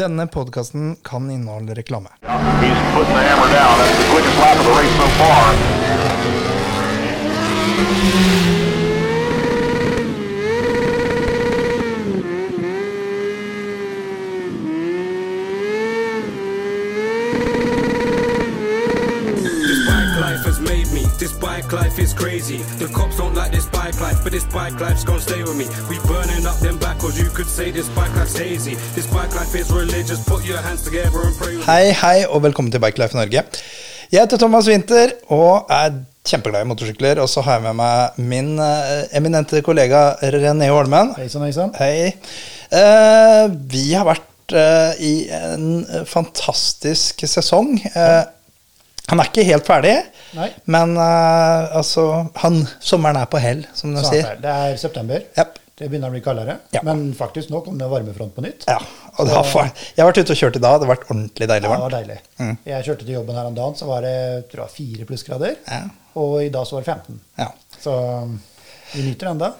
Denne podkasten kan inneholde reklame. This bike life has made me. This bike life is crazy. The bike life, but this bike life's gonna stay with me. We burning up them backwards. You could say this bike life's hazy. This bike life is religious. Put your hands together and pray. Hei, hei, og velkommen til Bike Life Norge. Jeg heter Thomas Winther og er kjempeglad i motorsykler. Og så har jeg med meg min eh, eminente kollega René Holmen. Hei sann, hei sann. Hei. Eh, vi har vært eh, i en fantastisk sesong. Eh, han er ikke helt ferdig, Nei. men uh, altså han, Sommeren er på hell, som de sier. er det. Er september. Yep. Det begynner å bli kaldere. Ja. Men faktisk nå kom det varmefront på nytt. Ja, og det var, jeg har vært ute og kjørt i dag. Det har vært ordentlig deilig Ja, det var deilig. deilig. Jeg kjørte til jobben her om dagen, så var det tror jeg, fire plussgrader. Ja. Og i dag så var det 15. Ja. Så um, vi nyter enda.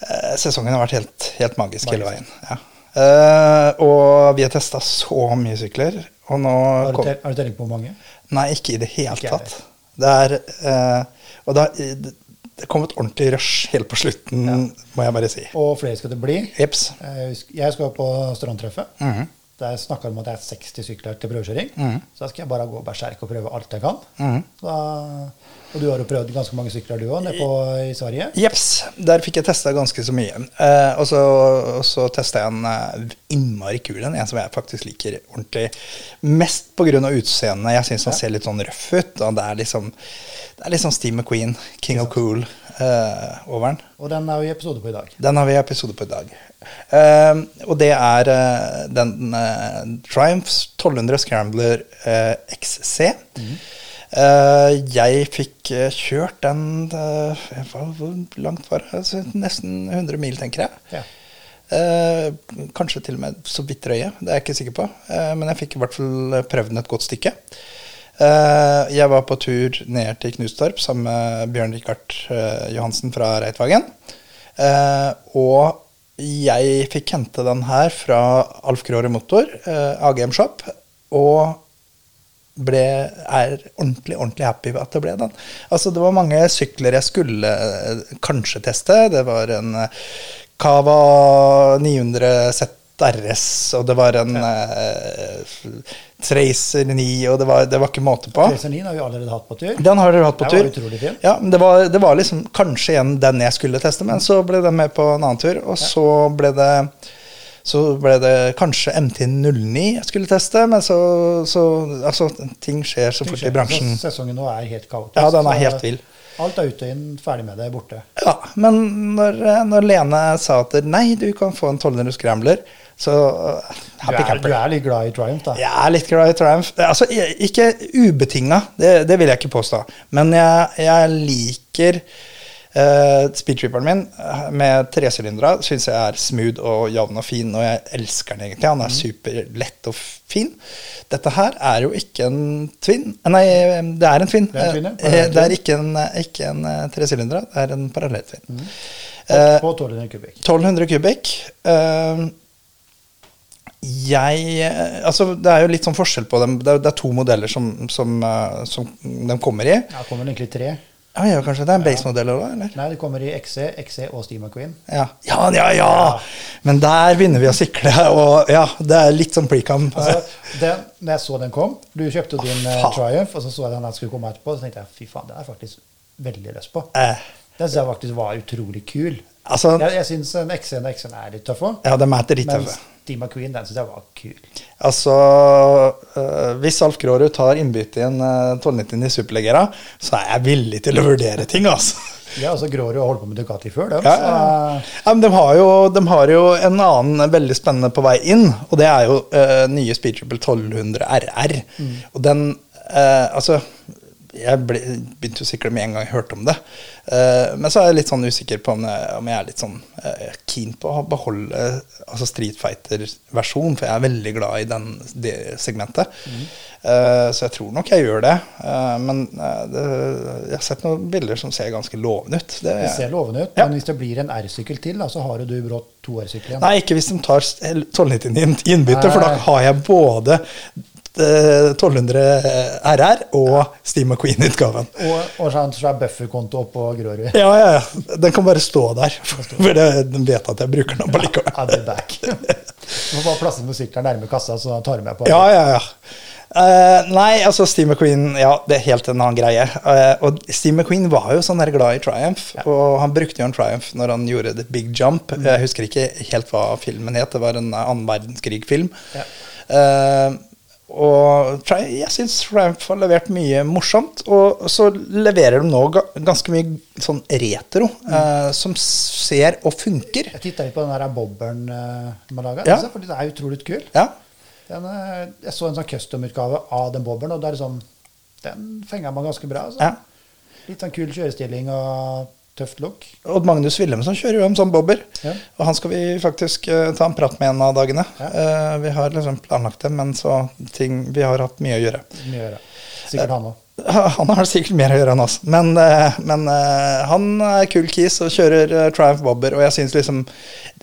Eh, Sesongen har vært helt, helt magisk hele veien. Ja. Uh, og vi har testa så mye sykler. Og nå Har du, tel- har telling på hvor mange? Nei, ikke i det hele Ikke tatt. Det er eh, Og det det kom et ordentlig rush helt på slutten, må jeg bare si. Og flere skal det bli. Jeps. Eh, Jeg skal på strandtreffet. Mhm. Der snakka de om at det er 60 sykler til prøvekjøring. Mhm. Så da skal jeg bare gå berserk og prøve alt jeg kan. Mhm. da, og du har jo prøvd ganske mange sykler du òg, i Sverige. Jepps. Der fikk jeg testa ganske så mye. Eh, og så, så testa jeg en eh, innmari kul en, en som jeg faktisk liker ordentlig. Mest pga. utseendet. Jeg syns han ser litt sånn røff ut. Og det er liksom det er sånn Steve McQueen, King of Cool, eh, over den. Og den har vi episode på i dag. Den har vi episode på i dag. Eh, og det er eh, den Triumphs Triumph 1200 Scrambler eh, XC. Eh, jeg fikk eh, kjørt den eh, Hvor langt var det? Altså, nesten 100 mil, tenker jeg. Ja. Eh, kanskje til og med så vidt drøye, det er jeg ikke sikker på. Eh, men jeg fikk i hvert fall prøvd den et godt stykke. Eh, jeg var på tur ned til Knustorp sammen med Bjørn Rikard eh, Johansen fra Reitvagen. Eh, og jeg fikk hente den her fra Alf Kråre Motor, eh, AGM Shop, og ble, er ordentlig ordentlig happy at det ble den. Altså Det var mange sykler jeg skulle eh, kanskje teste. Det var en Cava 900 ZRS, og det var en eh, Tracer 9, og det var, det var ikke måte på. Tracer 9 har vi allerede hatt på tur. Den har dere hatt på Den tur. var. Ja, det var, det var liksom kanskje igjen den jeg skulle teste, men så ble den med på en annen tur. Og så ble det så ble det kanskje MT09 jeg skulle teste, men så, så Altså, ting skjer så fort i bransjen. Så Sesongen nå er helt kaotisk. Ja, den er helt vill. Alt er ute inn, ferdig med det, borte. Ja, men når, når Lene sa at nei, du kan få en 1200 Scrambler, så Du happy er, du er litt glad i Triumph, da. Jeg er litt glad i Triumph. Altså, jeg- ikke ubetinga, det, det vil jeg ikke påstå. Men jeg, jeg liker uh, speedtripperen min eh, med tresylindere. Syns jeg er smooth og jevn og fin, og jeg elsker den egentlig. Han er superlett og fin. Dette her er jo ikke en twin. Eh, Nei, det er en twin. Det er en twin, ja. Det er ikke en, ikke en tresylindere, det er en parallelltvin. Mm. På 1200 kubikk. 1200 kubikk. Uh, jeg Altså, det er jo litt sånn forskjell på dem. Det er, det er to modeller som, som, som de kommer i. Ja, kommer egentlig tre. Ja, ja, kanskje det er en base-modell òg, eller? Nei, det kommer i XC, XC og Steve McQueen. Ja. ja, ja, ja! Men der begynner vi å sykle, og ja, det er litt som precam. Altså, den, når jeg så den kom Du kjøpte din eh. Triumph, og så så jeg den skulle komme etterpå. Så tenkte jeg fy faen, den er faktisk veldig løs på. Eh, Den syns jeg faktisk var utrolig kul. altså, Jeg, jeg syns XC og XC er litt tøff òg. ja, de er drittøffe. Steve McQueen, den syns jeg var kul. Altså, øh, hvis Alf Grårud tar innbytte i en øh, 1299 Superleggera, så er jeg villig til å vurdere ting, altså. Ja, altså Grårud har holdt på med Ducati før, dem. Ja, ja, ja. men de har, jo, de har jo en annen veldig spennende på vei inn, og det er jo øh, nye Speed Triple 1200 RR. Og den øh, Altså, jeg ble, begynte å sikkert med en gang jeg hørte om det. Uh, men så er jeg litt sånn usikker på om jeg, om jeg er litt sånn uh, keen på å beholde altså Street Fighter-versjon, for jeg er veldig glad i den, det segmentet. Eh, så jeg tror nok jeg gjør det. Men det, jeg har sett noen bilder som ser ganske lovende ut. Det, Det ser lovende ut, Ja. men hvis det blir en R-sykkel til, da, så har du brått to R-sykler igjen. Nei, ikke hvis de tar 1299 i innbytte, for da har jeg både 1200 RR og Steve McQueen-utgaven. Og, og så er bufferkonto oppå Grorud. Ja, ja, ja. Den kan bare stå der. For den vet at jeg bruker den opp allikevel. I'll be back. Du må bare plasse sykkelen nærme kassa, så tar du med på Ja, ja, ja. Uh, nei, altså Steve McQueen Ja, det er helt en annen greie. Uh, og Steve McQueen var jo sånn der glad i Triumph, og han brukte jo en Triumph når han gjorde The Big Jump. Jeg husker ikke helt hva filmen het, det var en annen verdenskrig-film. Ja. Eh, og jeg syns Triumph har levert mye morsomt, og så leverer de nå ganske mye sånn retro, eh, som ser og funker. Jeg titta litt på den der bobberen de har laga, Ja. for den er utrolig kul. Ja. Den, eh, jeg så en sånn custom-utgave av den bobberen, og det er sånn, den fenga man ganske bra. Altså. ja. Litt sånn kul kjørestilling og tøft lokk. Odd Magnus Wilhelmsen kjører jo en sånn bobber. Ja. Og han skal vi faktisk uh, ta en prat med en av dagene. Ja. Uh, vi har liksom planlagt det, men så ting Vi har hatt mye å gjøre. Mye å gjøre. Sikkert han òg. Han har sikkert mer å gjøre enn oss, men, eh, men eh, han er kul kis og kjører eh, Triumph Bobber, og jeg syns liksom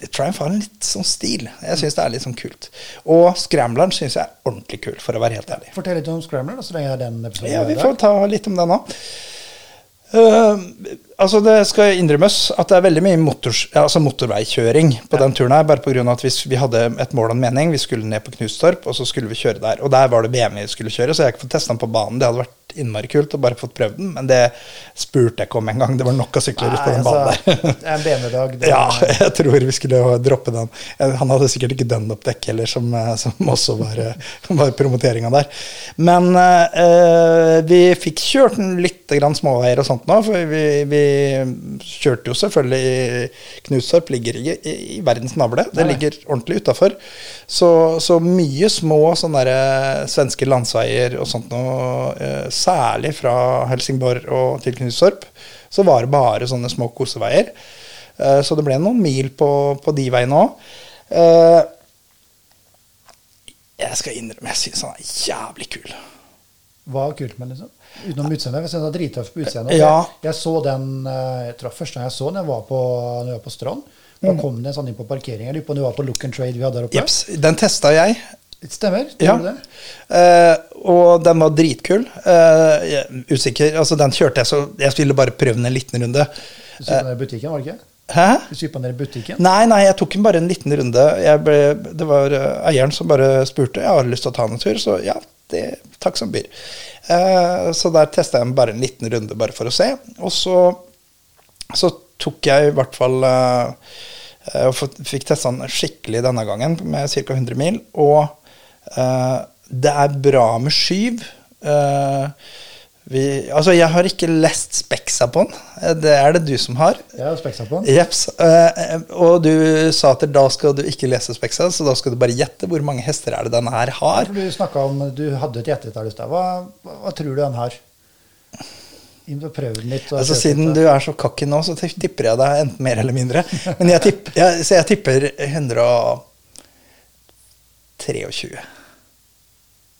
Triumph har en litt sånn stil. Jeg syns det er litt sånn kult. Og Scrambleren syns jeg er ordentlig kul, for å være helt ærlig. Fortell litt om Scrambleren, så lenge den episoden. Ja, vi får ta litt om den nå. Eh, altså Det skal innrømmes at det er veldig mye motors, altså motorveikjøring på den turen. her, Bare pga. at hvis vi hadde et mål og en mening, vi skulle ned på Knustorp, og så skulle vi kjøre der. Og der var det BMW vi skulle kjøre, så jeg har ikke fått testa den på banen. Det hadde vært innmari kult å bare fått prøvd den, men det spurte jeg ikke om en gang. Det var nok av sykler på den den banen altså, der. er en BMW-dag. Ja, jeg tror vi skulle droppe den. Han hadde sikkert ikke Dunlop-dekk heller, som, eh, som også var, eh, var promoteringa der. Men uh, vi fikk kjørt den litt grann småveier og sånt nå, for vi, vi kjørte jo selvfølgelig Knutstorp, ligger ikke i, i verdens navle. Det ligger ordentlig utafor. Så, så mye små sånne der, svenske landsveier og sånt noe, eh, særlig fra Helsingborg og til Knutstorp, så var det bare sånne små koseveier. Eh, Så det ble noen mil på, på de veiene òg. Jeg skal innrømme, jeg syns han er jævlig kul. Hva er kult med liksom? Utenom utseendet. Jeg synes den er drittøff på utseendet. Ja. Jeg, jeg så den eh, jeg tror Første gang jeg så den, jeg var på, når jeg var på Strand. Da Mm. kom den sånn inn på parkeringen. Jeg lurer på om det var på Look and Trade vi hadde der oppe. Jeps, den testa jeg. Det stemmer. Ja. det. Uh, og den var dritkul. Uh, er usikker. Altså, den kjørte jeg så Jeg ville bare prøve den en liten runde. Du suppa ned i butikken, var det ikke? Hæ? Du suppa ned i butikken? Nei, nei, jeg tok den bare en liten runde. Ble, det var eieren som bare spurte. Jeg har lyst til å ta en tur, så ja, det, takk som byr. Eh, så der testa jeg bare en liten runde, bare for å se. Og så, så tok jeg i hvert fall eh, eh, og fikk testa den skikkelig denne gangen, med ca. 100 mil. Og eh, det er bra med skyv. Eh, vi, altså, jeg har ikke lest speksa på den. Det er det du som har. Har speksa på den. Jeps. eh, og du sa at da skal du ikke lese speksa, så da skal du bare gjette hvor mange hester er det denne her har. Du snakket om Du hadde et gjettetall i stad. Hva, hva, tror du den har? Den litt. Altså, siden du er så cocky nå, så tipper jeg deg enten mer eller mindre. Men jeg tipper, jeg, så jeg tipper 123.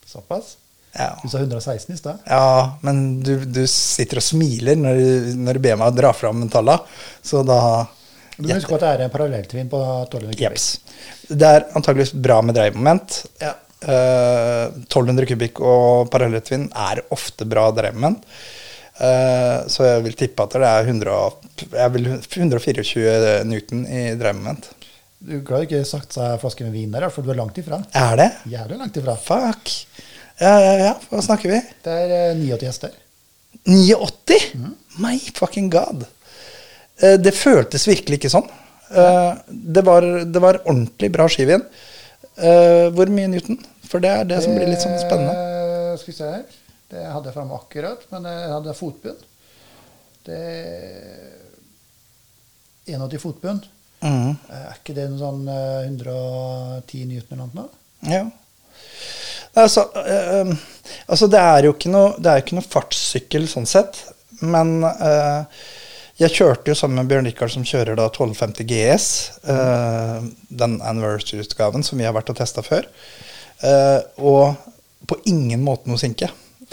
Såpass? Ja. Du sa 116 i stad. ja, men du, du sitter og smiler når du, når du ber meg å dra fram talla, så da Du må huske at det er en parallelltvinn på 1200 kubikk. Det er antageligvis bra med dreiemoment. Ja. Uh, 1200 kubikk og parallelltvinn er ofte bra dreiemoment. Uh, så jeg vil tippe at det er 100, jeg vil 124 newton i dreiemoment. Du klarer ikke å ikke sagt seg flaske med vin der, for du er langt ifra. Er det? Jævlig langt ifra. Fuck. Ja, ja, ja. Hva snakker vi? Det er eh, 89 hester. 89? My fucking god. Eh, Det føltes virkelig ikke sånn. Eh, Det var, det var ordentlig bra skiven. Eh, Hvor mye Newton? For det er det som blir litt sånn spennende. Eh, Skal vi se her. Det hadde jeg framme akkurat, men jeg hadde fotbunn. Det 81 fotbunn. Mm. Er ikke det noe sånn eh, 110 newton eller noe? Ja. Altså, eh, Altså, det er jo ikke noe, det er jo ikke noe fartssykkel sånn sett, men eh, jeg kjørte jo sammen med Bjørn Rikard, som kjører da 1250 GS, eh, den anniversary-utgaven som vi har vært og testa før, eh, og på ingen måte noe sinke.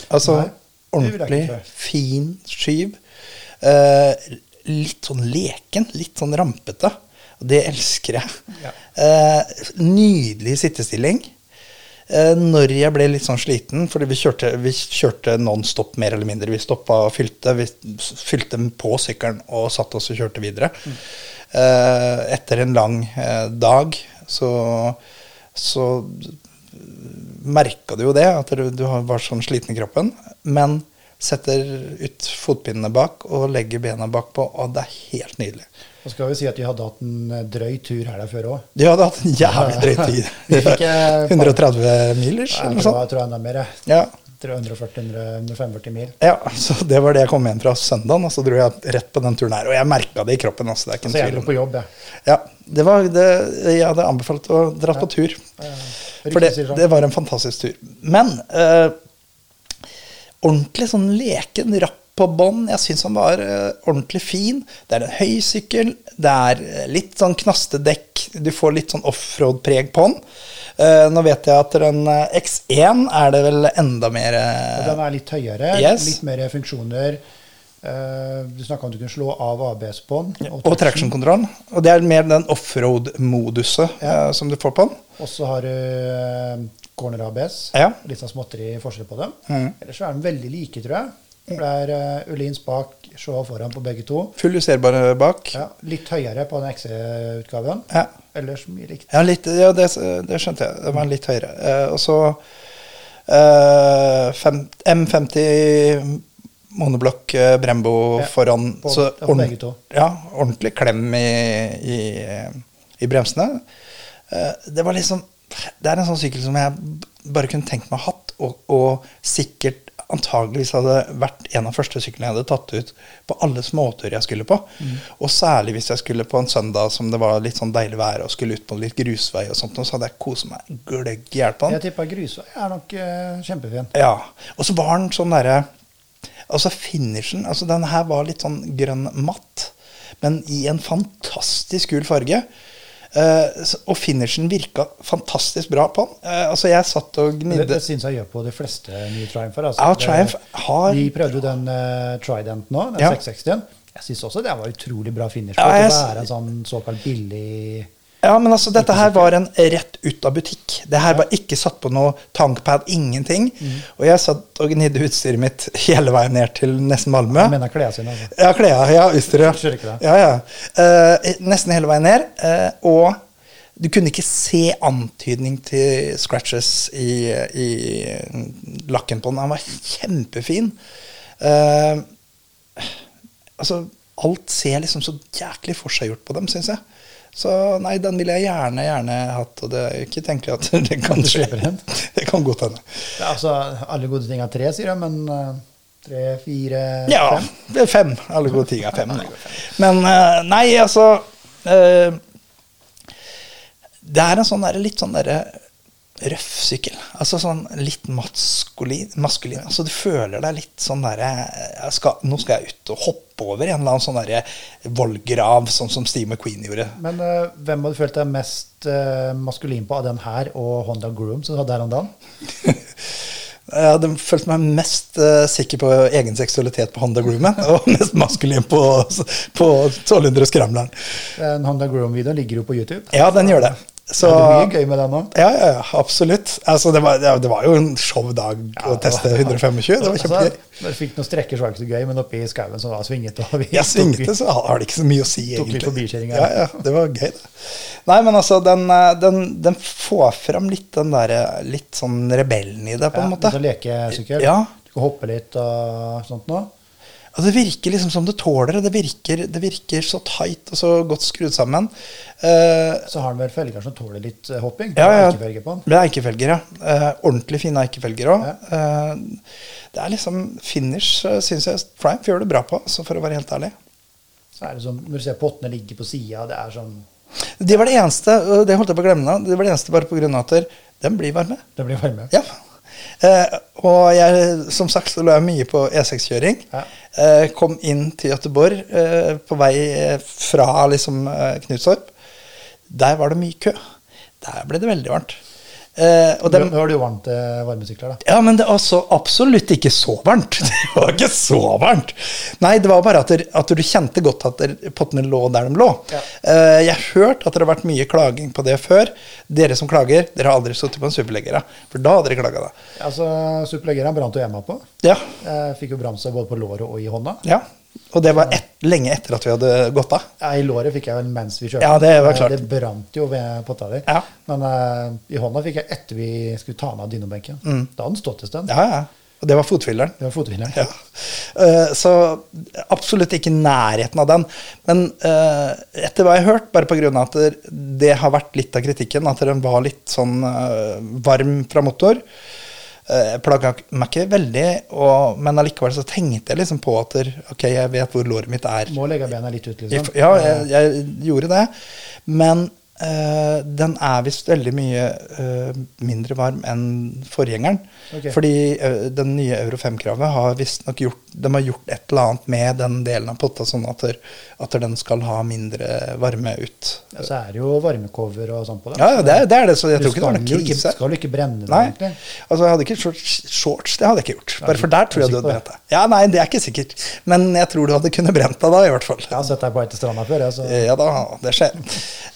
Altså Nei, ordentlig fin skyv. Litt sånn leken, litt sånn rampete. Og det elsker jeg. Ja. Nydelig sittestilling. Eh, når jeg ble litt sånn sliten, fordi vi kjørte, vi kjørte non-stop mer eller mindre. Vi stoppa og fylte. Vi fylte på sykkelen og satte oss og kjørte videre. Eh, etter en lang eh, dag så, så merka du jo det, at du var sånn sliten i kroppen. Men setter ut fotpinnene bak og legger bena bakpå, og det er helt nydelig. Så skal vi si at vi hadde hatt en eh, drøy tur her der før òg. Vi hadde hatt en jævlig drøy tid. Vi fikk, eh, 130 milers, eller noe Jeg sånt. jeg tror enda mer. jeg. Ja. 140-145 mil. ja, så det var det jeg kom hjem fra søndagen, og så dro jeg rett på den turen her. Og jeg merka det i kroppen. Altså, det er ikke en jeg Så dro om på jobb, jeg. Ja, det var det, jeg hadde anbefalt å dra på tur. For det, det var en fantastisk tur. Men eh, ordentlig sånn leken, rapp på bånn. Jeg syns han var eh, ordentlig fin. Det er en høy sykkel. Det er eh, litt sånn knastedekk. Du får litt sånn offroad-preg på den. Eh, nå vet jeg at den eh, X1 er det vel enda mer Og den er litt høyere, Yes. litt mer funksjoner. Du snakka om du kunne slå av ABS-bånd. Og traction-kontroll. Og det er mer den offroad-moduset Ja. som du får på den. Og så har du corner ABS. Ja. Litt sånn småtteri forskjell på dem. Mm. Ellers så er de veldig like, tror jeg. For det er uh, Ulins bak, Shaw foran på begge to. Full justerbare bak. Ja, litt høyere på den XE-utgaven. Ja. Ellers mye likt. Ja, litt, ja det, det skjønte jeg. Det var litt høyere. Uh, og så uh, fem, M50 monoblokk eh, Brembo foran. på- så på begge to. Ja, ordentlig klem i, i, i bremsene. Eh, det var liksom Det er en sånn sykkel som jeg bare kunne tenkt meg hatt, og, og sikkert antageligvis hadde vært en av første syklene jeg hadde tatt ut på alle småturer jeg skulle på. Mm. Og særlig hvis jeg skulle på en søndag som det var litt sånn deilig vær, og skulle ut på litt grusvei og sånt, og så hadde jeg kost meg gløgg i hjel på den. Jeg tippa grusvei er nok uh, kjempefin. Ja. Og så var den sånn derre Altså finishen altså Den her var litt sånn grønn matt, men i en fantastisk kul farge. Eh, og finishen virka fantastisk bra på den. Eh, altså Jeg satt og gnidde det syns jeg gjør på de fleste nye Triumpher. Altså. Ja, Triumph har- Vi prøvde jo den uh, Trident nå, den Ja. 660-en. Jeg syns også det var utrolig bra finish på Ja, jeg å være en sånn såkalt billig Ja, men altså, dette her var en rett ut av butikk. Det her var ikke satt på noe tankpad, ingenting. Og jeg satt og gnidde utstyret mitt hele veien ned til nesten Malmö. Jeg mener klærne sine. Altså. Ja, klærne. Ja, utstyret. Ja, ja. Uh, nesten hele veien ned. Uh, og du kunne ikke se antydning til scratches i, i lakken på den. Han var kjempefin. Uh, altså, alt ser liksom så jæklig forseggjort på dem, syns jeg. Så nei, den ville jeg gjerne, gjerne hatt. Og det er ikke tenkelig at det kan skje. Det kan godt hende. Altså, alle gode ting er tre, sier jeg, men eh, tre, fire, Ja, fem? det er fem. Alle gode ting er fem. Men eh, nei, altså eh, Det er en sånn der, litt sånn derre røff sykkel. Altså sånn litt maskulin. maskulin. Altså Du føler deg litt sånn derre Nå skal jeg ut og hoppe over en eller annen sånn derre vollgrav, sånn som Steve McQueen gjorde. Men uh, hvem hadde følt deg mest uh, maskulin på av den her og Honda Groom som du hadde her om dagen? Jeg hadde følt meg mest uh, sikker på egen seksualitet på Honda Groomen, og mest maskulin på, på 1200 Skramleren. Den Honda Groom-videoen ligger jo på YouTube. Ja, den gjør det. Så, ja, det er mye gøy med den òg. Ja, ja, ja, absolutt. Altså, det, var, ja, det var jo en showdag å teste 125. Det var kjempegøy. Altså, du fikk noen strekker, så var det ikke så gøy, men oppi skauen som var svingete og vi Jeg svingete, så har det ikke så mye å si, egentlig. Ja, ja, det var gøy, det. Nei, men altså, den, eh, den, den får fram litt den derre litt sånn rebellen i det, på en Ja, måte. Sånn lekesykkel. Ja. Du kan hoppe litt og sånt nå. Og det virker liksom som det tåler det. Virker, det virker så tight og så godt skrudd sammen. Uh, Så har den vel felger som tåler litt eh, hopping. Ja, ja. Det er eikefelger, ja. Uh, ordentlig fine eikefelger òg. Ja. det er liksom finish, uh, syns jeg Triumph gjør det bra på, så for å være helt ærlig. Så er det sånn, Når du ser pottene ligge på sida, det er sånn Det var det eneste, og det holdt jeg på å glemme det var det eneste bare på grunn av at den blir varme. Den blir varme. Ja. Eh, og jeg, som sagt, så lå jeg mye på E6-kjøring. Ja. Eh, kom inn til Göteborg eh, på vei eh, fra liksom eh, Knutstorp. Der var det mye kø. Der ble det veldig varmt. Eh, og dem, Nå du jo varmt eh, varmesykler, da. ja, men det var altså, absolutt ikke så varmt. Det var ikke så varmt. Nei, det var bare at, der, at du kjente godt at der, pottene lå der de lå. Ja. Eh, jeg har hørt at det har vært mye klaging på det før. Dere som klager, dere har aldri sittet på en superleggere. For da hadde dere klaga, da. Altså, Superleggeren brant jo hjemme på. Ja. Jeg fikk jo bramse både på låret og i hånda. ja. Og det var et, lenge etter at vi hadde gått av. Ja, I låret fikk jeg vel mens vi kjørte. Ja, det var Eh, klart. Det brant jo ved potta di. Ja. Men uh, i hånda fikk jeg etter vi skulle ta den av dynobenken. Da hadde den stått en stund. Mm. Ja, ja. Og det var fotfylleren. Det var fothvileren. Ja. Uh, Så absolutt ikke i nærheten av den. Men uh, etter hva jeg har hørt, bare pga. at det, har vært litt av kritikken, at den var litt sånn varm fra motor. Uh, Plaga meg ikke veldig, og, men allikevel så tenkte jeg liksom på at ok, jeg vet hvor låret mitt er. Må legge bena litt ut, liksom. Ja, jeg, jeg gjorde det. Men øh, den er visst veldig mye øh, mindre varm enn forgjengeren. Okay. Fordi øh, den nye Euro 5-kravet har visstnok gjort De har gjort et eller annet med den delen av potta, sånn at, der, at den skal ha mindre varme ut. Ja, så er det jo varmecover og sånn på det. Ja, ja, det, er- det er det, så jeg Du tror ikke det var noen noe jo ikke, skal du ikke brenne det, Nei. egentlig. Altså, jeg hadde ikke shorts, shorts, det hadde jeg ikke gjort. Bare for der tror jeg du hadde brent deg. Ja, nei, det er ikke sikkert. Men jeg tror du hadde kunnet brent deg da, i hvert fall. Jeg har sett deg på vei stranda før. Jeg, så. Ja da, det skjer.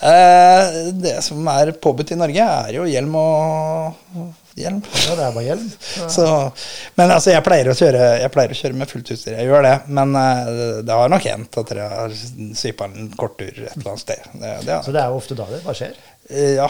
Eh, det som er påbudt i Norge, er jo hjelm og hjelm. Ja, det er bare hjelm. Så, men altså, jeg pleier, kjøre, jeg pleier å kjøre med fullt utstyr. Jeg gjør det. Men uh, det har nok hendt at dere har svipa en korttur et eller annet sted. Det, det, Så det er jo ofte da det hva skjer. Uh, Ja.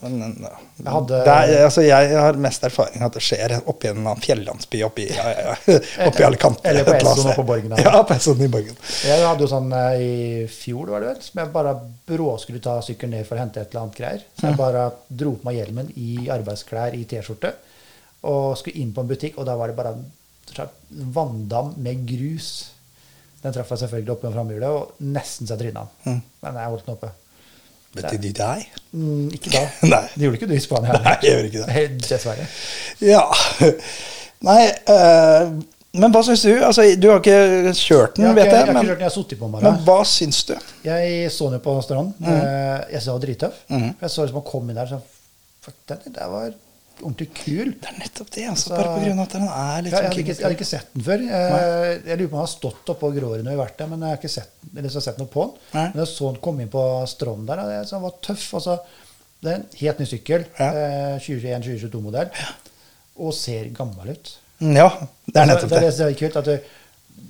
Men Jeg hadde- det er, altså, jeg har mest erfaring at det skjer oppi en fjellandsby oppi, ja, ja, ja, oppi Alicante. Eller på Esson og på Borgen her. Ja, på Esson i Borgen. Jeg hadde jo sånn eh, i fjor, var det vel, som jeg bare brå skulle ta sykkelen ned for å hente et eller annet greier. Så jeg bare dro på meg hjelmen i arbeidsklær i T-skjorte og skulle inn på en butikk, og da var det bare en vanndam med grus. Den traff jeg selvfølgelig oppe med framhjulet, og nesten så jeg tryna den. Men jeg holdt den oppe. Vet du de jeg? Mm, ikke da. Nei. Det gjorde ikke du i Spania Nei, jeg gjør ikke det. Dessverre. Ja. Nei, eh, men hva syns du? Altså, du har ikke kjørt den, Jeg vet ikke, jeg jeg. har ikke kjørt den, jeg har sittet på den men hva syns du? Jeg så den jo på stranden. Mm. Eh, Jeg sa den var drittøff. Jeg så liksom han kom inn der så Fuck, den der var ordentlig kul. Det er nettopp det. Altså, Så- bare av at den er litt Ja, jeg, sånn hadde ikke, jeg hadde ikke sett den før. Jeg, jeg lurer på om han har stått oppå Grårud når vi har vært der, men jeg har ikke sett, eller så sett noe på den. Nei. Men jeg så han komme inn på Strond der, og det, så han var tøff. Altså, det er en helt ny sykkel. Ja. Eh, 2021-2022-modell. Og ser gammel ut. Mm, Ja, det er Altså, nettopp det. er det. det er kult. At du,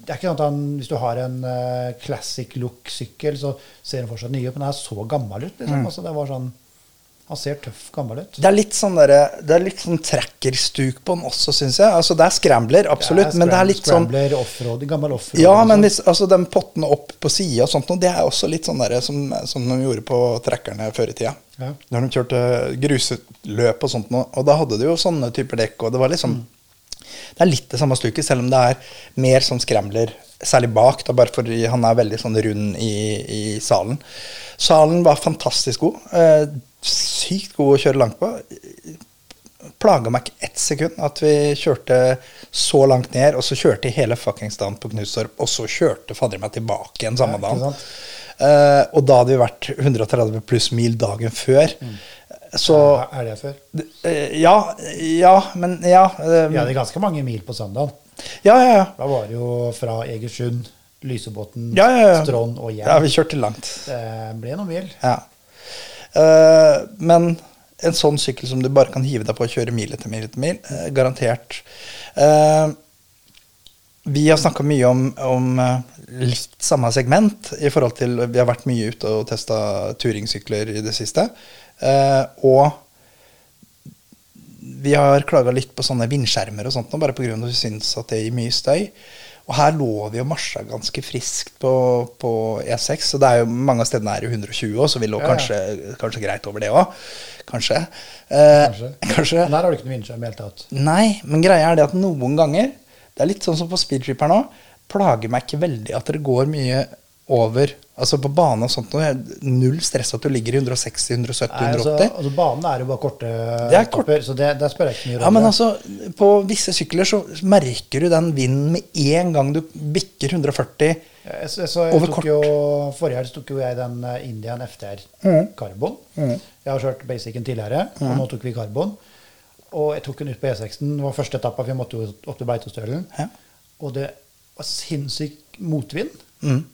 det er ikke sånn at han, Hvis du har en uh, classic look-sykkel, så ser den fortsatt ny ut, men den er så gammel ut. Mm. Liksom. Altså, det var sånn, han ser tøff gammel ut. Det er litt sånn det er litt sånn trackerstuk på han også, syns jeg. Altså, det er scrambler, absolutt, Det er men det er litt sånn Scrambler, offroad, gammel offroad. Ja, liksom. men hvis, altså, den pottene opp på sida og sånt, det er også litt sånn der, som, som de gjorde på trackerne før i tida. Ja. Når de kjørte gruseløp og sånt. Og da hadde de jo sånne typer dekk, og det var liksom Det er litt det samme stuket, selv om det er mer sånn scrambler, særlig bak, da, bare fordi han er veldig sånn rund i, i salen. Salen var fantastisk god. Eh, sykt god å kjøre langt på. Plaga meg ikke ett sekund at vi kjørte så langt ned, og så kjørte jeg hele fuckings dagen på Knutstorp, og så kjørte fadder meg tilbake igjen samme Ja, dagen. Eh, og da hadde vi vært 130 pluss mil dagen før. Så Er det før? Uh, Ja, ja, men ja. Uh, Vi hadde ganske mange mil på søndag. ja, ja, ja. Da var det jo fra Egersund, Lysebotn, Ja, ja, ja. Strond og hjem. ja, vi kjørte langt. Det ble noen mil. Ja. Eh, men en sånn sykkel som du bare kan hive deg på og kjøre mil etter mil etter mil, eh, garantert. Eh, vi har snakka mye om, om litt samme segment i forhold til Vi har vært mye ute og testa turingsykler i det siste. Og vi har klaga litt på sånne vindskjermer og sånt nå, bare pga. at vi syns at det gir mye støy. Og her lå vi og marsja ganske friskt på, på E6, så det er jo mange av stedene er jo 120 òg, så vi lå Ja, ja. kanskje, kanskje greit over det òg. Kanskje. Eh, Kanskje. kanskje. Her har du ikke noe vindskjerm i det hele tatt. Nei, men greia er det at noen ganger Det er litt sånn som på Speedtripper nå. Plager meg ikke veldig at det går mye over Altså på bane og sånt, null stress at du ligger i 160, 170, Nei, altså, 180. altså Banen er jo bare korte Det er kort- Topper, så det, det jeg ikke mye om. Ja, men altså, på visse sykler så merker du den vinden med en gang du bikker 140. Jeg, så, så jeg Over kort. jo, Forrige helg tok jo jeg den eh, Indian FTR Carbon. Jeg har kjørt Basicen tidligere, og nå tok vi Carbon. Og jeg tok den ut på E6-en. Det var første etappa, vi måtte jo opp til Beitostølen. Ja. Og det var sinnssyk motvind. Mm.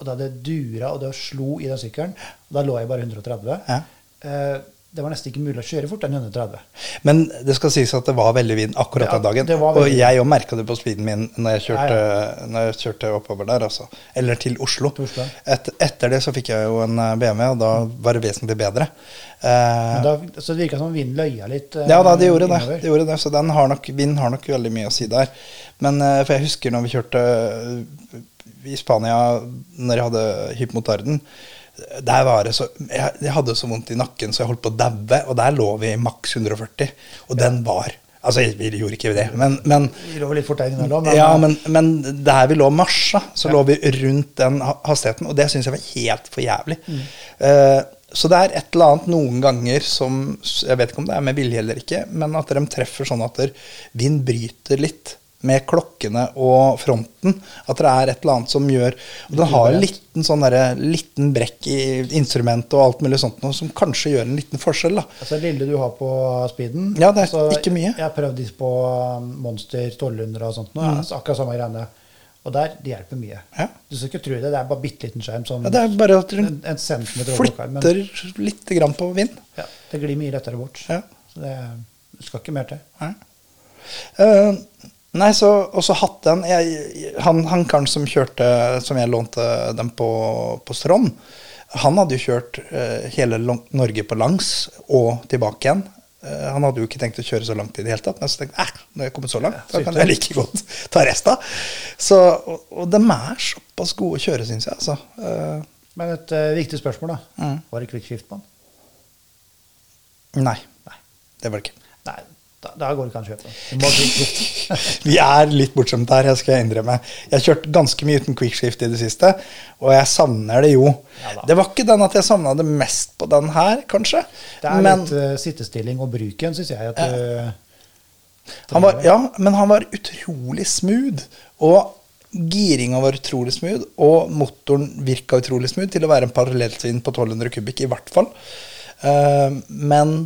Og da det dura og det slo i den sykkelen, og da lå jeg bare 130. Ja. Eh, det var nesten ikke mulig å kjøre fort enn 130. Men det skal sies at det var veldig vind akkurat Ja, den dagen. Og jeg òg merka det på speeden min når jeg kjørte, Ja, Når jeg kjørte oppover der, altså. Eller til Oslo. Til Oslo. Et, etter det så fikk jeg jo en eh, BMW, og da var det vesentlig bedre. Eh, da, så det virka som vinden løya litt. eh, ja da, det gjorde det. det, gjorde det. Så den har nok, vind har nok veldig mye å si der. Men eh, for jeg husker når vi kjørte i Spania, når jeg hadde hypnotarden der var det så, jeg, jeg hadde så vondt i nakken så jeg holdt på å daue, og der lå vi maks 140. Og den var Altså, vi gjorde ikke det, men, men Vi lå litt fortere innimellom. men- ja, men, men der vi lå mars, marsja, så lå vi rundt den hastigheten, og det syns jeg var helt for jævlig. Eh, så det er et eller annet noen ganger som Jeg vet ikke om det er med vilje eller ikke, men at de treffer sånn at vind bryter litt med klokkene og fronten. At det er et eller annet som gjør Og den har en liten sånn der, liten brekk i instrumentet og alt mulig sånt noe som kanskje gjør en liten forskjell, da. Altså lille du har på speeden Ja, det er altså, ikke mye. Jeg har prøvd disse på um, Monster 1200 og sånt. Nå, Mm. altså, akkurat samme greiene. Og der, det hjelper mye. Ja. Du skal ikke tro det. Det er bare bitte liten skjerm. Sånn, Ja, det er bare at en, den en centimeter flytter. Men litt grann på vind. ja, det glir mye lettere bort. Ja. Så det, skal ikke mer til. Nei. Eh, nei, så hatt den, jeg, han, han karen som kjørte Som jeg lånte dem på, på Strand, han hadde jo kjørt eh, hele Norge på langs og tilbake igjen. Eh, han hadde jo ikke tenkt å kjøre så langt i det hele tatt, men så tenkte jeg nå når jeg er kommet så langt, da kan jeg like godt ta resten. Så, og, og de er såpass gode å kjøre, syns jeg. Altså. Eh, Men et uh, viktig spørsmål, da. Mm. Var det quick shift på den? nei, Nei. det var det ikke. Nei, da, går det ikke an å kjøpe. Vi er litt bortskjemte her, jeg skal innrømme. Jeg har kjørt ganske mye uten quickshift i det siste, og jeg savner det jo. Ja det var ikke den at jeg savna det mest på den her, kanskje. Det er Men litt uh, sittestilling og bruken, syns jeg. At uh, han var, ja, men han var utrolig smooth. Og giringa var utrolig smooth, og motoren virka utrolig smooth til å være en parallellsvinn på 1200 kubikk, i hvert fall. Uh, men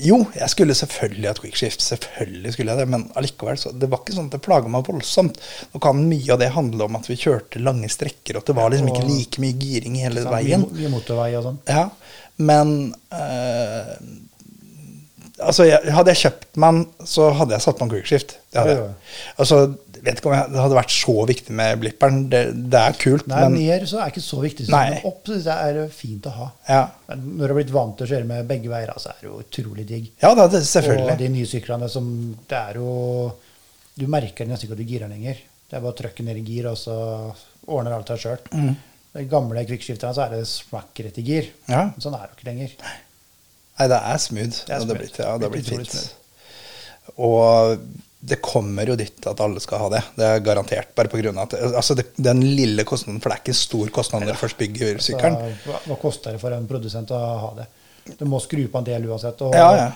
jo, jeg skulle selvfølgelig hatt quickshift, selvfølgelig skulle jeg det, men allikevel, så det var ikke sånn at det plaga meg voldsomt. Nå kan mye av det handle om at vi kjørte lange strekker, og at det var liksom ikke like mye giring hele sånn, veien. mye, motorvei og sånn. Ja, men eh, Altså, jeg, hadde jeg kjøpt meg den, så hadde jeg satt på en quickshift. Det hadde jeg. Altså, vet ikke om jeg, det hadde vært så viktig med blipperen. Det, det er kult, Nei, men ned så er ikke så viktig. Nei. Opp synes jeg er fint å ha. ja. Men når du har blitt vant til å kjøre med begge veier, så er det jo utrolig digg. ja da, det, Og de nye syklene som Det er jo Du merker nesten ikke at du girer lenger. Det er bare å trykke ned i gir, og så ordner alt seg sjøl. Mm. De gamle kvikkskifterne så er det smakk rett i gir. Ja. Men sånn er det jo ikke lenger. Nei, det er smooth. Det er smooth. blitt, ja, det har blitt Utrolig fint. Og det kommer jo dit at alle skal ha det. Det er garantert. Bare på grunn av at altså det, Den lille kostnaden, for det er ikke en stor kostnad når du først bygger sykkelen. Altså, hva, hva koster det for en produsent å ha det? Du må skru på en del uansett. Og Ja, ja.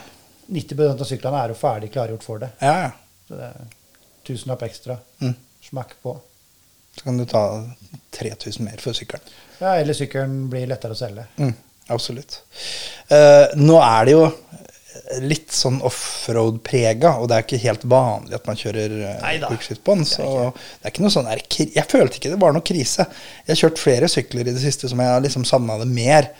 90% av syklene er jo ferdig klargjort for det. Ja, ja. Så det er tusenlapp ekstra. Mm. Smakk på. Så kan du ta 3000 mer for sykkelen. Ja, eller sykkelen blir lettere å selge. Mm, absolutt. Uh, nå er det jo litt sånn offroad-prega, og det er ikke helt vanlig at man kjører Neida. quickshit på den. Er Så det er ikke noe sånn Jeg følte ikke det var noe krise. Jeg har kjørt flere sykler i det siste som jeg har liksom savna det mer.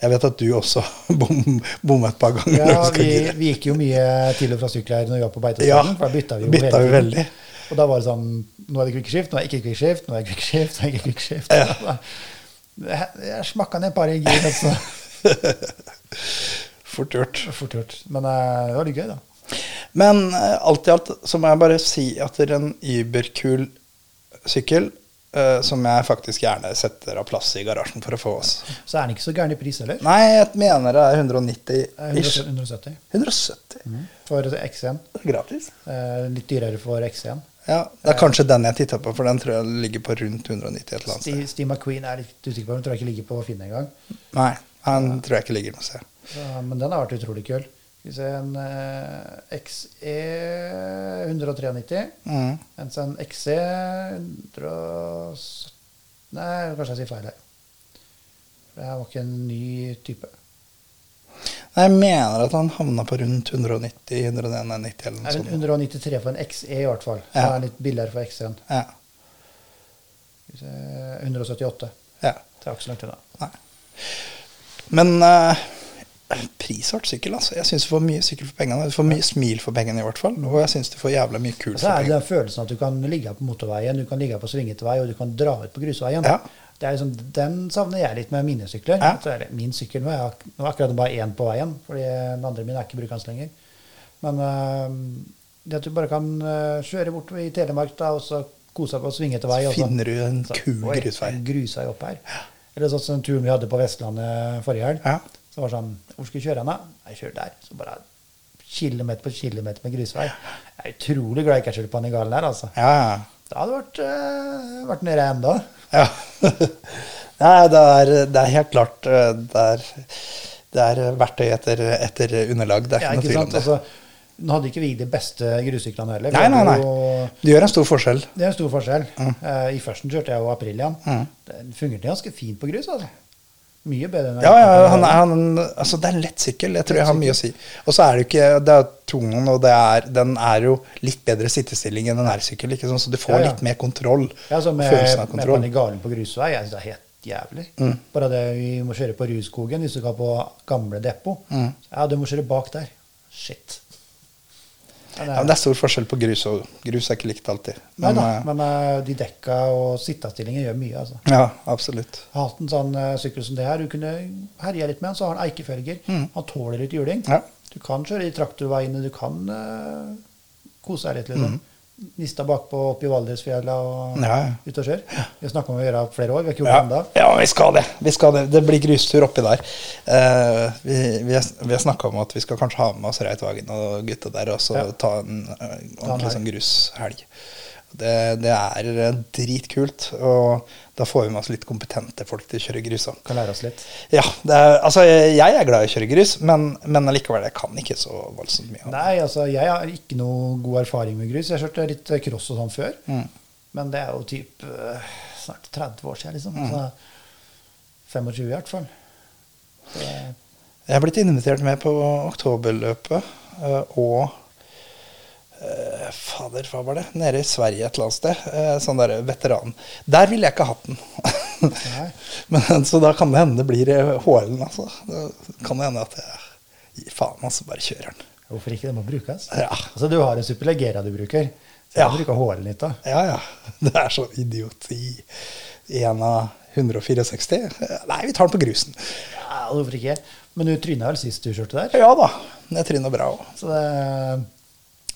Jeg vet at du også bom, bomma et par ganger. Ja, vi, vi gikk jo mye til og fra sykler når vi var på Ja, for da bytta vi jo bytta hele vi veldig. Og da var det sånn Nå er det quickskift, nå er det ikke quickskift, nå er det quickskift, nå er det ikke quickskift. Ja. Jeg, jeg smakka ned et par i gir, altså. Fort gjort. Fort gjort. Men eh, det var litt gøy, da. Men eh, alt i alt så må jeg bare si at det er en überkul sykkel Uh, som jeg faktisk gjerne setter av plass i garasjen for å få oss. Så er den ikke så gæren i pris heller. Nei, jeg mener det er 190 Eh, ish. 170 170. for X1. Gratis. Uh, litt dyrere for X1. Ja, Det er kanskje den jeg titta på, for den tror jeg ligger på rundt 190 et eller annet sted. Steve, Steve McQueen er litt usikker på, den tror jeg ikke ligger på Finn engang. Nei, han tror jeg ikke ligger noe sted. Ja, Men den har vært utrolig kul. Skal vi se, en eh, XE 193, Mm. mens en XE 170 Nei, kanskje jeg sier feil her. Det her var ikke en ny type. Nei, Jeg mener at han havna på rundt 190 191 eller noe sånt. 193 for en XE i hvert fall. Ja. Ja. er litt billigere for XE-en. Ja, Skal vi se, 178. ja. Det er ikke så langt unna. Nei. Men uh, prishardt sykkel, altså. Jeg syns du får mye sykkel for pengene. Du får mye smil for pengene, i hvert fall. Og jeg syns du får jævla mye kult Og så for er det er den følelsen at du kan ligge på motorveien, du kan ligge på svingete vei, og du kan dra ut på grusveien. Ja. Det liksom, den savner jeg litt med mine sykler. Ja. Altså, min sykkel nå er, ak- akkurat bare én på veien, fordi den andre min er ikke brukende lenger. Men uh, det at du bare kan uh, kjøre bort i Telemark da, og så kose deg på svingete vei. Så finner du en kul grusvei. grusvei opp her. Eller sånn som turen vi hadde på Vestlandet forrige helg. Ja. Så var det sånn Hvor skal vi kjøre hen, da? Jeg kjører der. Så bare kilometer på kilometer med grusvei. Jeg er utrolig glad jeg ikke har kjørt på galen her, altså. Ja, ja. Da hadde vært, øh, vært nede enda. Ja. Nei, det er, det er helt klart eh, Det er, det er verktøy etter, etter underlag. Det er Ja, ikke noe tvil om det. Altså, nå hadde ikke vi de beste grussyklene heller. Nei, nei, nei. jo- Det gjør en stor forskjell. Det er en stor forskjell. Eh, I førsten kjørte jeg jo Aprilian. Mm. Den fungerte ganske fint på grus. altså. Mye bedre enn Ja, ja, han, han, altså Det er en lett sykkel. Jeg tror jeg har mye å si. Og så er det jo ikke Det er tungen, og det er, den er jo litt bedre sittestilling enn en R-sykkel. ikke sånn, Så du får Ja, ja. litt mer kontroll. Ja, altså med, Følelsen av kontroll. med. Panigalen på grusvei, jeg synes det er helt jævlig. Mm. Bare det vi må kjøre på Ruskogen hvis du skal på gamle depot. Mm. Ja, du må kjøre bak der. Shit. Ja, men det er stor forskjell på grus og grus er ikke likt alltid. Men, da, eh, men eh, de dekka og sittestillinger gjør mye, altså. ja, absolutt. Jeg har hatt en sånn eh, sykkel som det her. Du kunne herje litt med den, så har den eikefelger. Han tåler litt juling. Mm. Ja. Du kan kjøre i traktorveiene, du kan uh, kose deg litt. liksom. Nista bakpå oppi i Valdresfjella og. Ja, ute ut og kjøre. Vi har snakka om å gjøre det flere år. Vi har ikke gjort Ja, det ennå. ja, vi skal det. Vi skal det. Det blir grustur oppi der. Uh, vi, vi, har- vi har snakka om at vi skal kanskje ha med oss Reitvagen og gutta der, og så Ja. ta en uh, ordentlig sånn grushelg. Det, det er eh, dritkult, og da får vi med oss litt kompetente folk til å kjøre grus òg. Kan lære oss litt. Ja, det er, altså, jeg er glad i å kjøre grus, men, men allikevel, jeg kan ikke så voldsomt mye. Nei, altså, jeg har ikke noe god erfaring med grus. Jeg kjørte litt cross og sånn før. Mm. Men det er jo typ eh, snart 30 år siden, liksom. Mm. Altså, 25 i hvert fall. Jeg er blitt invitert med på oktoberløpet, eh, og eh, Fader, hva var det? Nede i Sverige et eller annet sted. Uh, Sånn der veteran. Der ville jeg ikke hatt den. Men, så da kan det hende det blir eh, HL-en, altså. Da kan det hende at jeg gir faen, altså. Bare kjører den. Hvorfor ikke? Det må brukes. Ja. Altså, du har en Superlegera du bruker. Så Ja. jeg bruker HL-en litt, da. Ja, ja. Det er så idioti. En av 164. Nei, vi tar den på grusen. Ja, hvorfor ikke? Men du tryna vel sist du kjørte der? Ja da. Jeg tryna bra òg. Så det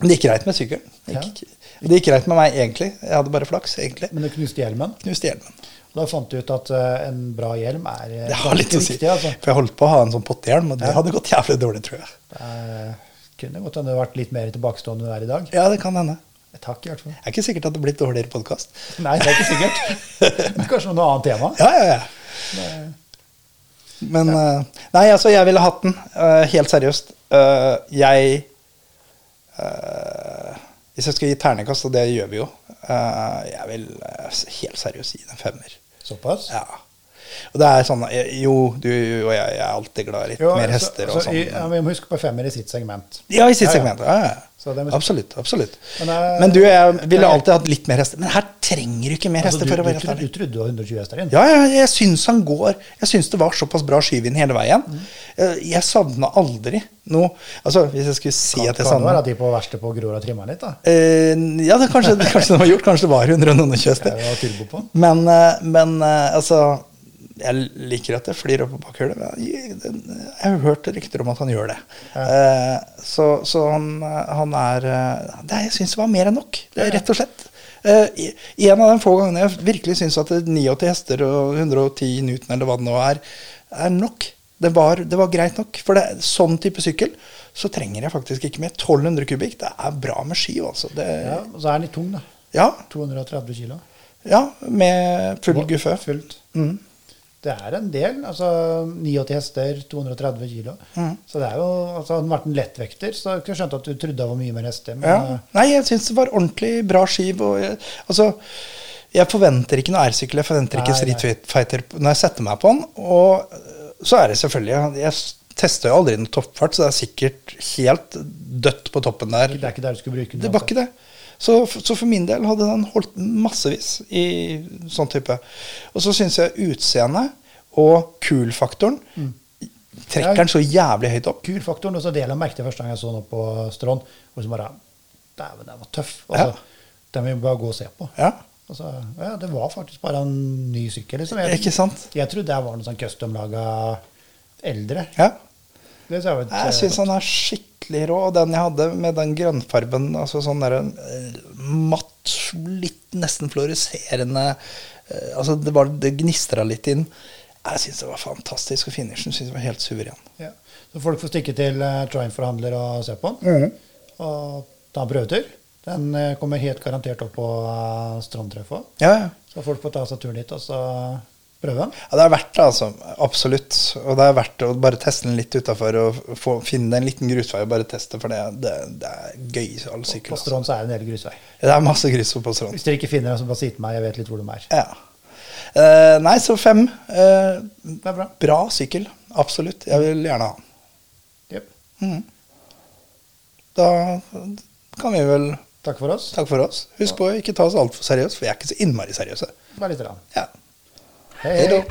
det gikk greit med sykkelen. Det Ja. gikk, det gikk greit med meg, egentlig. Jeg hadde bare flaks, egentlig. Men du knuste hjelmen. Knuste hjelmen. Da fant du ut at eh, en bra hjelm er eh, Det har litt å si. viktig. Altså. For jeg holdt på å ha en sånn pottehjelm, og det Ja. hadde gått jævlig dårlig, tror jeg. Det er- kunne godt hende du vært litt mer tilbakestående enn du er i dag. Ja, det kan hende. Takk, i hvert fall. Det er ikke sikkert at det blir dårligere podkast. Nei, det er ikke sikkert. Men kanskje noe annet tema? Ja, ja, ja. Men eh, Nei, altså, jeg ville hatt den. eh, helt seriøst. Eh, jeg eh, Hvis jeg skal gi ternekast, og det gjør vi jo, eh, jeg vil eh, helt seriøst gi den en femmer. Såpass? Ja. Og det er sånn eh, Jo, du og jeg, jeg er alltid glad i litt Jo, mer hester så og sånn. ja, Vi må huske på femmer i sitt segment. Ja, i sitt ja. segment. Ja, ja. Så det må- Absolutt. absolutt. Men, jeg, Men du, jeg ville alltid hatt litt mer hester. Men her trenger du ikke mer Altså, hester. du, for å være trodde, du trodde du var 120 hester inn? Ja, ja, jeg syns han går Jeg syns det var såpass bra skyvind hele veien. Mm. Jeg savna aldri noe Altså, hvis jeg skulle si Kan, at jeg kan det være savna at de på verkstedet på Grorud har trimma litt, da? eh, Ja, det, kanskje, kanskje det var gjort. Kanskje det var 120 hester. Men, eh, men eh, altså Jeg liker at jeg flyr opp på bakhjulet. men Jeg har hørt rykter om at han gjør det. Eh, Så, så han, han er eh, det, Jeg syns var mer enn nok, det rett og slett. Eh, i- En av de få gangene jeg virkelig syns at 89 hester og 110 Newton eller hva det nå er, er nok. Det var, det var greit nok. For det, sånn type sykkel så trenger jeg faktisk ikke mer. 1200 kubikk, det er bra med ski, altså. Det, Ja, og så er den litt tung, da. Ja, 230 kilo. ja med full guffe. Fullt. Mm. Det er en del. altså 89 hester, 230 kilo. Mm. Så det er jo, altså Hadde den vært en lettvekter, så hadde jeg ikke skjønt at du trodde det var mye mer hester. Men Ja. eh, Nei, jeg syns det var ordentlig bra skiv. Og jeg, altså, jeg forventer ikke noe airsykkel, jeg forventer ikke Street Fighter når jeg setter meg på den. Og øh, så er det selvfølgelig Jeg tester jo aldri noe toppfart, så det er sikkert helt dødt på toppen der. det er ikke der du skulle bruke den. Det var uansett. ikke det. Så, så for min del hadde den holdt massevis i sånn type. Og så syns jeg utseendet og kul-faktoren trekker den så jævlig høyt opp. Kulfaktoren, og så det jeg merke til første gang jeg så den opp på Strån, hvor så bare Dæven, den var tøff. Altså, Den vil vi bare gå og se på. Ja, Altså, ja, det var faktisk bare en ny sykkel. Liksom. Ikke sant? Jeg trodde det var noe sånn custom-laga eldre. Ja. Jeg syns han er skikkelig rå. Og den jeg hadde med den grønnfarben, altså sånn der eh, matt, litt nesten fluoreserende eh, Altså det, var- det gnistra litt inn. Jeg syns det var fantastisk, og finishen syns jeg var helt suveren. ja. Så folk får stikke til uh, Triumph-forhandler og se på den. Og ta en prøvetur. Den uh, kommer helt garantert opp på uh, Strandtreffet. Ja, ja. Så folk får ta seg turen dit og så prøve. Ja, det er verdt det, altså. Absolutt. Og det er verdt å bare teste den litt utafor og få, finne en liten grusvei og bare teste, for det, det, det er gøy. All sykkel, På altså. Strån så er det en del grusvei. Det er masse grus på Strand. Hvis dere ikke finner den, så bare si til meg. Jeg vet litt hvor de er. Ja. Eh, nei, så fem. Eh, Det er bra. bra sykkel. Absolutt. Jeg vil gjerne ha den. Jep. Mm. Da kan vi vel Takk for oss. Takk for oss. Husk på å ikke ta oss altfor seriøst, for vi er ikke så innmari seriøse. Bare litt. Rann. Ja. Hei, hei.